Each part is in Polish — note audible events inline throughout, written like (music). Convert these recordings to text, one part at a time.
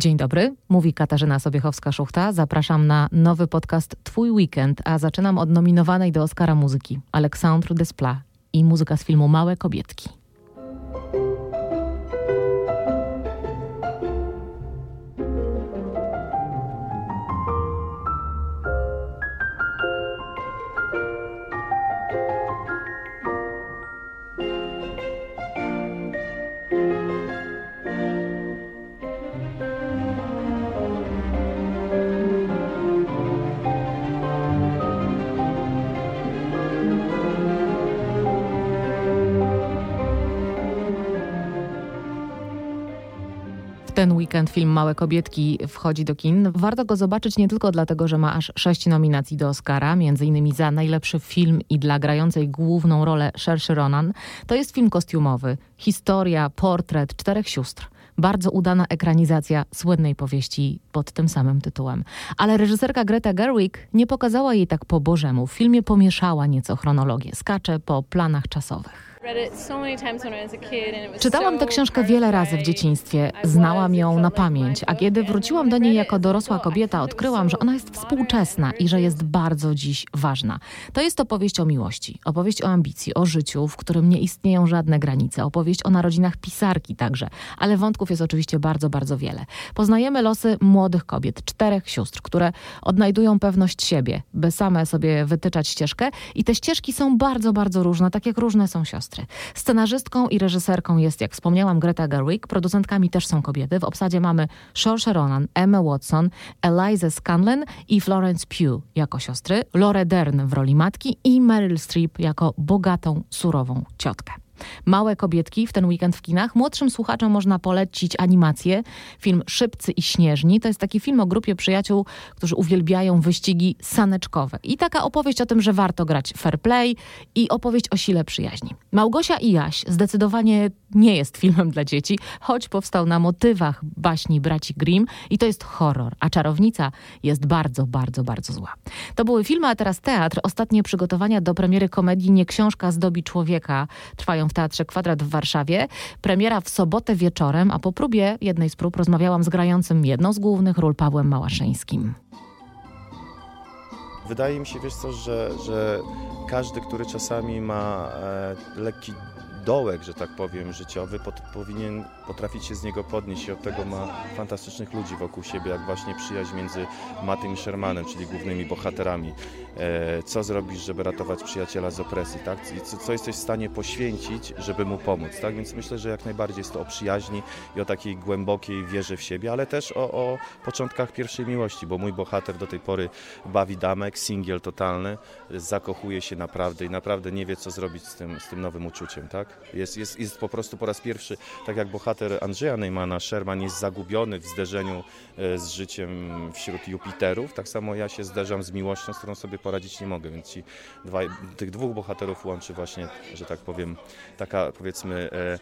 Dzień dobry, mówi Katarzyna Sobiechowska-Szuchta. Zapraszam na nowy podcast Twój Weekend, a zaczynam od nominowanej do Oscara muzyki Aleksandru Desplat i muzyka z filmu Małe Kobietki. Ten weekend film Małe Kobietki wchodzi do kin. Warto go zobaczyć nie tylko dlatego, że ma aż sześć nominacji do Oscara, między innymi za najlepszy film i dla grającej główną rolę Saoirse Ronan. To jest film kostiumowy, historia, portret czterech sióstr bardzo udana ekranizacja słynnej powieści pod tym samym tytułem. Ale reżyserka Greta Gerwig nie pokazała jej tak po bożemu. W filmie pomieszała nieco chronologię, skacze po planach czasowych. Czytałam tę książkę wiele razy w dzieciństwie, znałam ją na pamięć, a kiedy wróciłam do niej jako dorosła kobieta, odkryłam, że ona jest współczesna i że jest bardzo dziś ważna. To jest opowieść o miłości, opowieść o ambicji, o życiu, w którym nie istnieją żadne granice, opowieść o narodzinach pisarki także, ale wątków jest oczywiście bardzo, bardzo wiele. Poznajemy losy młodych kobiet, czterech sióstr, które odnajdują pewność siebie, by same sobie wytyczać ścieżkę i te ścieżki są bardzo, bardzo różne, tak jak różne są siostry. Scenarzystką i reżyserką jest, jak wspomniałam, Greta Gerwig. Producentkami też są kobiety. W obsadzie mamy Saoirse Ronan, Emma Watson, Eliza Scanlon i Florence Pugh jako siostry, Lore Dern w roli matki i Meryl Streep jako bogatą, surową ciotkę. Małe kobietki w ten weekend w kinach. Młodszym słuchaczom można polecić animację, film Szybcy i Śnieżni. To jest taki film o grupie przyjaciół, którzy uwielbiają wyścigi saneczkowe. I taka opowieść o tym, że warto grać fair play i opowieść o sile przyjaźni. Małgosia i Jaś zdecydowanie nie jest filmem dla dzieci, choć powstał na motywach baśni braci Grimm i to jest horror, a czarownica jest bardzo, bardzo, bardzo zła. To były filmy, a teraz teatr. Ostatnie przygotowania do premiery komedii Nie książka zdobi człowieka trwają w Teatrze Kwadrat w Warszawie. Premiera w sobotę wieczorem, a po próbie jednej z prób rozmawiałam z grającym jedną z głównych ról Pawłem Małaszyńskim. Wydaje mi się, wiesz co, że, że każdy, który czasami ma e, lekki dołek, że tak powiem, życiowy, powinien potrafić się z niego podnieść i od tego ma fantastycznych ludzi wokół siebie, jak właśnie przyjaźń między Matym i Shermanem, czyli głównymi bohaterami. E, co zrobisz, żeby ratować przyjaciela z opresji, tak? Co, co, jesteś w stanie poświęcić, żeby mu pomóc, tak? Więc myślę, że jak najbardziej jest to o przyjaźni i o takiej głębokiej wierze w siebie, ale też o, o początkach pierwszej miłości, bo mój bohater do tej pory bawi damek, singiel totalny, zakochuje się naprawdę i naprawdę nie wie, co zrobić z tym, z tym nowym uczuciem, tak? Jest, jest, jest po prostu po raz pierwszy, tak jak bohater Andrzeja Neymana, Sherman jest zagubiony w zderzeniu e, z życiem wśród Jupiterów, tak samo ja się zderzam z miłością, z którą sobie poradzić nie mogę, więc ci dwa, tych dwóch bohaterów łączy właśnie, że tak powiem, taka powiedzmy e,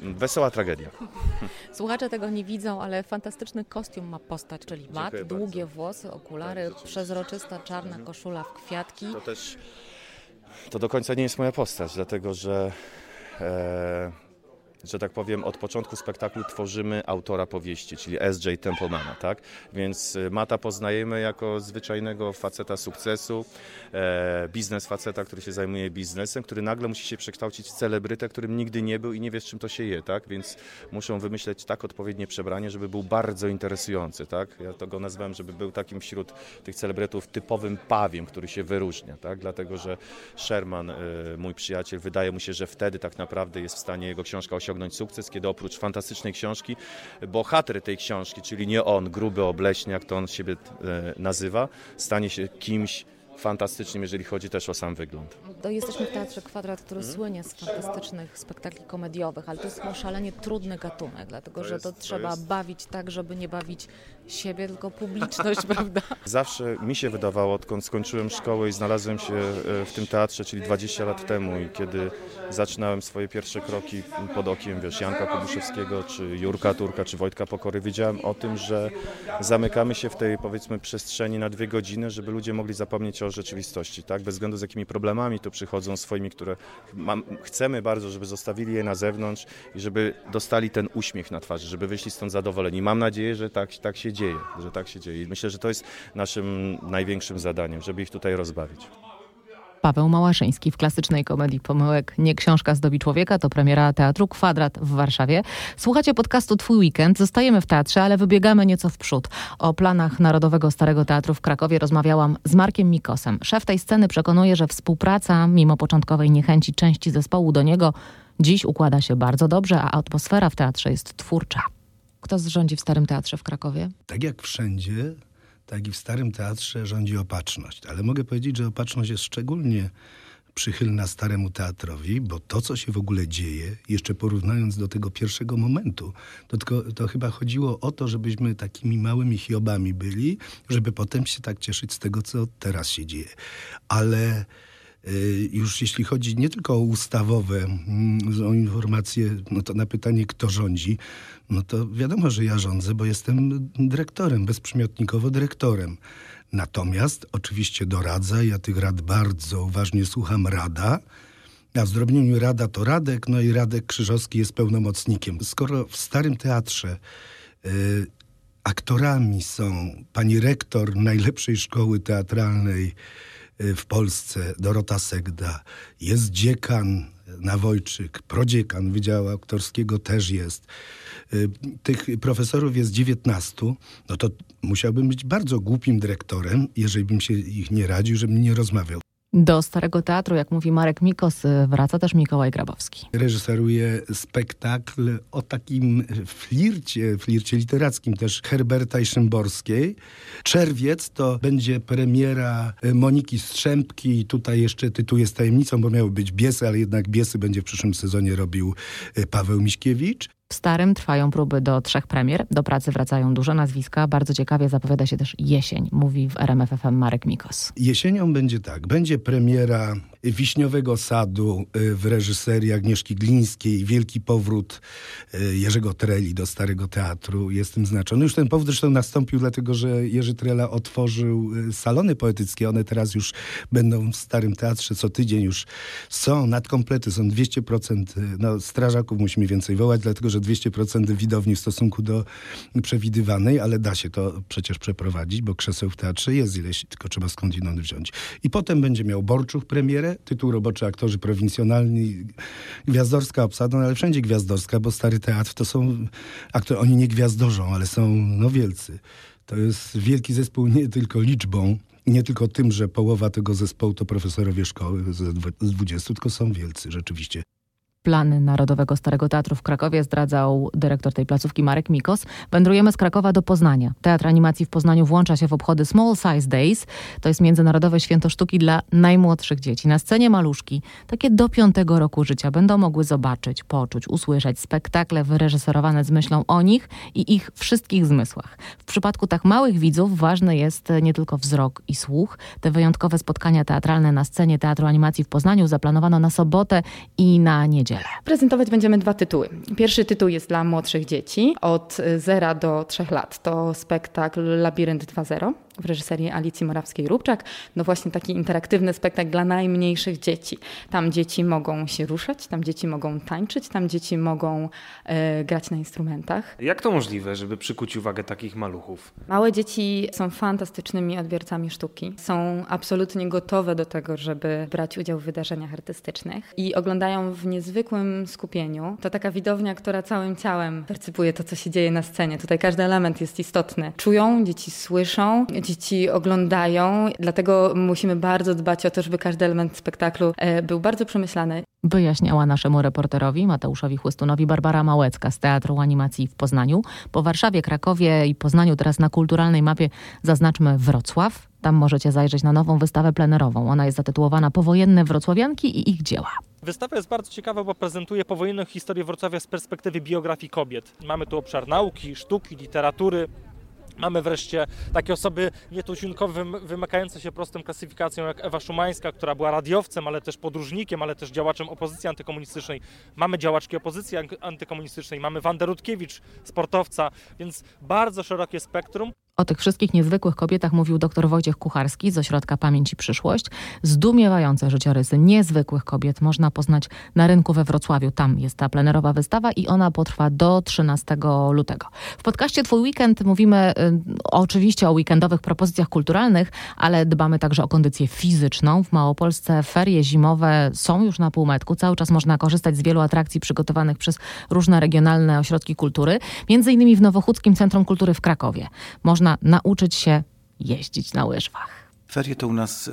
wesoła tragedia. (laughs) Słuchacze tego nie widzą, ale fantastyczny kostium ma postać, czyli mat, długie bardzo. włosy, okulary, tak, przezroczysta czarna mhm. koszula w kwiatki. To też to do końca nie jest moja postać, dlatego że e, że tak powiem, od początku spektaklu tworzymy autora powieści, czyli S.J. Templemana, tak? Więc y, Mata poznajemy jako zwyczajnego faceta sukcesu, e, biznes faceta, który się zajmuje biznesem, który nagle musi się przekształcić w celebrytę, którym nigdy nie był i nie wie, z czym to się je, tak? Więc muszą wymyśleć tak odpowiednie przebranie, żeby był bardzo interesujący, tak? Ja to go nazwałem, żeby był takim wśród tych celebrytów typowym pawiem, który się wyróżnia, tak? Dlatego, że Sherman, y, mój przyjaciel, wydaje mu się, że wtedy tak naprawdę jest w stanie jego książka osiągnąć osiągnąć sukces, kiedy oprócz fantastycznej książki, bohater tej książki, czyli nie on, gruby obleśny, jak to on siebie e, nazywa, stanie się kimś, fantastycznym, jeżeli chodzi też o sam wygląd. To jesteśmy w Teatrze Kwadrat, który hmm? słynie z fantastycznych spektakli komediowych, ale to jest szalenie trudny gatunek, dlatego to że to trzeba to jest... bawić tak, żeby nie bawić siebie, tylko publiczność, (laughs) prawda? Zawsze mi się wydawało, odkąd skończyłem szkołę i znalazłem się e, w tym teatrze, czyli 20 lat temu i kiedy zaczynałem swoje pierwsze kroki pod okiem, wiesz, Janka Kubuszewskiego, czy Jurka Turka, czy Wojtka Pokory, wiedziałem o tym, że zamykamy się w tej, powiedzmy, przestrzeni na dwie godziny, żeby ludzie mogli zapomnieć o do rzeczywistości, tak? Bez względu z jakimi problemami tu przychodzą, swoimi, które mam, chcemy bardzo, żeby zostawili je na zewnątrz i żeby dostali ten uśmiech na twarzy, żeby wyszli stąd zadowoleni. Mam nadzieję, że tak, tak się dzieje, że tak się dzieje. I myślę, że to jest naszym największym zadaniem, żeby ich tutaj rozbawić. Paweł Małaszyński w klasycznej komedii Pomyłek Nie książka zdobi człowieka to premiera Teatru Kwadrat w Warszawie. Słuchacie podcastu Twój Weekend. Zostajemy w teatrze, ale wybiegamy nieco w przód. O planach Narodowego Starego Teatru w Krakowie rozmawiałam z Markiem Mikosem. Szef tej sceny przekonuje, że współpraca, mimo początkowej niechęci części zespołu do niego, dziś układa się bardzo dobrze, a atmosfera w teatrze jest twórcza. Kto rządzi w Starym Teatrze w Krakowie? Tak jak wszędzie, tak i w Starym Teatrze rządzi opatrzność. Ale mogę powiedzieć, że opatrzność jest szczególnie przychylna Staremu Teatrowi, bo to, co się w ogóle dzieje, jeszcze porównując do tego pierwszego momentu, to, tylko, to chyba chodziło o to, żebyśmy takimi małymi hiobami byli, żeby potem się tak cieszyć z tego, co teraz się dzieje. Ale już jeśli chodzi nie tylko o ustawowe, mm, o informacje, no to na pytanie, kto rządzi, no to wiadomo, że ja rządzę, bo jestem dyrektorem, bezprzymiotnikowo dyrektorem. Natomiast oczywiście doradza, ja tych rad bardzo uważnie słucham rada, a w zdrobnieniu rada to Radek, no i Radek Krzyżowski jest pełnomocnikiem. Skoro w Starym Teatrze y, aktorami są pani rektor najlepszej szkoły teatralnej y, w Polsce, Dorota Segda, jest dziekan Nawojczyk, prodziekan Wydziału Aktorskiego też jest, Y, tych profesorów jest 19, no to musiałbym być bardzo głupim dyrektorem, jeżeli bym się ich nie radził, żebym nie rozmawiał. Do Starego Teatru, jak mówi Marek Mikos, wraca też Mikołaj Grabowski. Reżyseruje spektakl o takim flircie, flircie literackim też Herberta i Szymborskiej. Czerwiec to będzie premiera Moniki Strzępki. Tutaj jeszcze tytuł jest tajemnicą, bo miały być Biesy, ale jednak Biesy będzie w przyszłym sezonie robił Paweł Miśkiewicz. W Starym trwają próby do trzech premier. Do pracy wracają duże nazwiska. Bardzo ciekawie zapowiada się też jesień, mówi w RMFFM Marek Mikos. Jesienią będzie tak. Będzie premiera Wiśniowego Sadu y, w reżyserii Agnieszki Glińskiej, wielki powrót y, Jerzego Treli do Starego Teatru. Jestem znaczony. Już ten powrót zresztą nastąpił, dlatego że Jerzy Trela otworzył y, salony poetyckie. One teraz już będą w Starym Teatrze co tydzień już są nadkomplety, są 200%. No, strażaków musimy więcej wołać, dlatego że 200% widowni w stosunku do przewidywanej, ale da się to przecież przeprowadzić, bo krzeseł w teatrze jest ileś, tylko trzeba skądinąd wziąć. I potem będzie miał Borczuch premierę, tytuł roboczy aktorzy prowincjonalni, gwiazdorska obsada, no ale wszędzie gwiazdorska, bo stary teatr to są aktorzy, oni nie gwiazdorzą, ale są no wielcy. To jest wielki zespół nie tylko liczbą, nie tylko tym, że połowa tego zespołu to profesorowie szkoły z 20, tylko są wielcy rzeczywiście plany Narodowego Starego Teatru w Krakowie zdradzał dyrektor tej placówki Marek Mikos. Wędrujemy z Krakowa do Poznania. Teatr Animacji w Poznaniu włącza się w obchody Small Size Days. To jest Międzynarodowe Święto Sztuki dla najmłodszych dzieci. Na scenie maluszki, takie do piątego roku życia, będą mogły zobaczyć, poczuć, usłyszeć spektakle wyreżyserowane z myślą o nich i ich wszystkich zmysłach. W przypadku tak małych widzów ważny jest nie tylko wzrok i słuch. Te wyjątkowe spotkania teatralne na scenie Teatru Animacji w Poznaniu zaplanowano na sobotę i na niedzielę niedzielę. Prezentować będziemy dwa tytuły. Pierwszy tytuł jest dla młodszych dzieci od 0 do 3 lat. To spektakl Labirynt 2.0 w reżyserii Alicji Morawskiej-Rubczak. No właśnie taki interaktywny spektakl dla najmniejszych dzieci. Tam dzieci mogą się ruszać, tam dzieci mogą tańczyć, tam dzieci mogą e, grać na instrumentach. Jak to możliwe, żeby przykuć uwagę takich maluchów? Małe dzieci są fantastycznymi odbiorcami sztuki. Są absolutnie gotowe do tego, żeby brać udział w wydarzeniach artystycznych i oglądają w niezwykłym skupieniu. To taka widownia, która całym ciałem percypuje to, co się dzieje na scenie. Tutaj każdy element jest istotny. Czują, dzieci słyszą, dzieci oglądają, dlatego musimy bardzo dbać o to, żeby każdy element spektaklu e, był bardzo przemyślany. Wyjaśniała naszemu reporterowi Mateuszowi Chłystunowi Barbara Małecka z Teatru Animacji w Poznaniu. Po Warszawie, Krakowie i Poznaniu teraz na kulturalnej mapie zaznaczmy Wrocław. Tam możecie zajrzeć na nową wystawę plenerową. Ona jest zatytułowana Powojenne Wrocławianki i ich dzieła. Wystawa jest bardzo ciekawa, bo prezentuje powojenną historię Wrocławia z perspektywy biografii kobiet. Mamy tu obszar nauki, sztuki, literatury, Mamy wreszcie takie osoby nietuzinkowo wymykające się prostą klasyfikacją jak Ewa Szumańska, która była radiowcem, ale też podróżnikiem, ale też działaczem opozycji antykomunistycznej. Mamy działaczki opozycji antykomunistycznej, mamy Wandę Rutkiewicz, sportowca, więc bardzo szerokie spektrum. O tych wszystkich niezwykłych kobietach mówił dr Wojciech Kucharski z Ośrodka Pamięć i Przyszłość. Zdumiewające życiorysy niezwykłych kobiet można poznać na rynku we Wrocławiu. Tam jest ta plenerowa wystawa i ona potrwa do 13 lutego. W podcaście Twój Weekend mówimy y, oczywiście o weekendowych propozycjach kulturalnych, ale dbamy także o kondycję fizyczną. W Małopolsce ferie zimowe są już na półmetku. Cały czas można korzystać z wielu atrakcji przygotowanych przez różne regionalne ośrodki kultury, między innymi w Nowochódzkim Centrum Kultury w Krakowie. Można nauczyć się jeździć na łyżwach. Ferie to u nas y,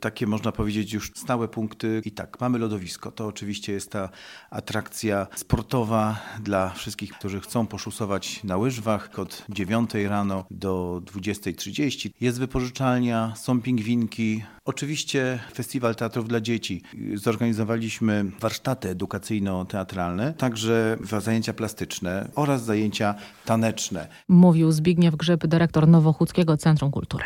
takie, można powiedzieć, już stałe punkty. I tak, mamy lodowisko. To oczywiście jest ta atrakcja sportowa dla wszystkich, którzy chcą poszusować na łyżwach od 9 rano do 20.30. Jest wypożyczalnia, są pingwinki. Oczywiście festiwal teatrów dla dzieci. Zorganizowaliśmy warsztaty edukacyjno-teatralne, także zajęcia plastyczne oraz zajęcia taneczne. Mówił Zbigniew Grzyb, dyrektor Nowochódzkiego Centrum Kultury.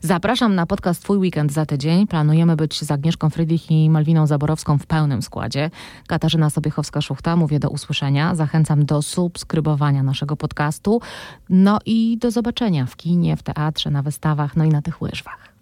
Zapraszam na podcast Twój Weekend za tydzień. Planujemy być z Agnieszką Frydlich i Malwiną Zaborowską w pełnym składzie. Katarzyna Sobiechowska-Szuchta, mówię do usłyszenia. Zachęcam do subskrybowania naszego podcastu. No i do zobaczenia w kinie, w teatrze, na wystawach, no i na tych łyżwach.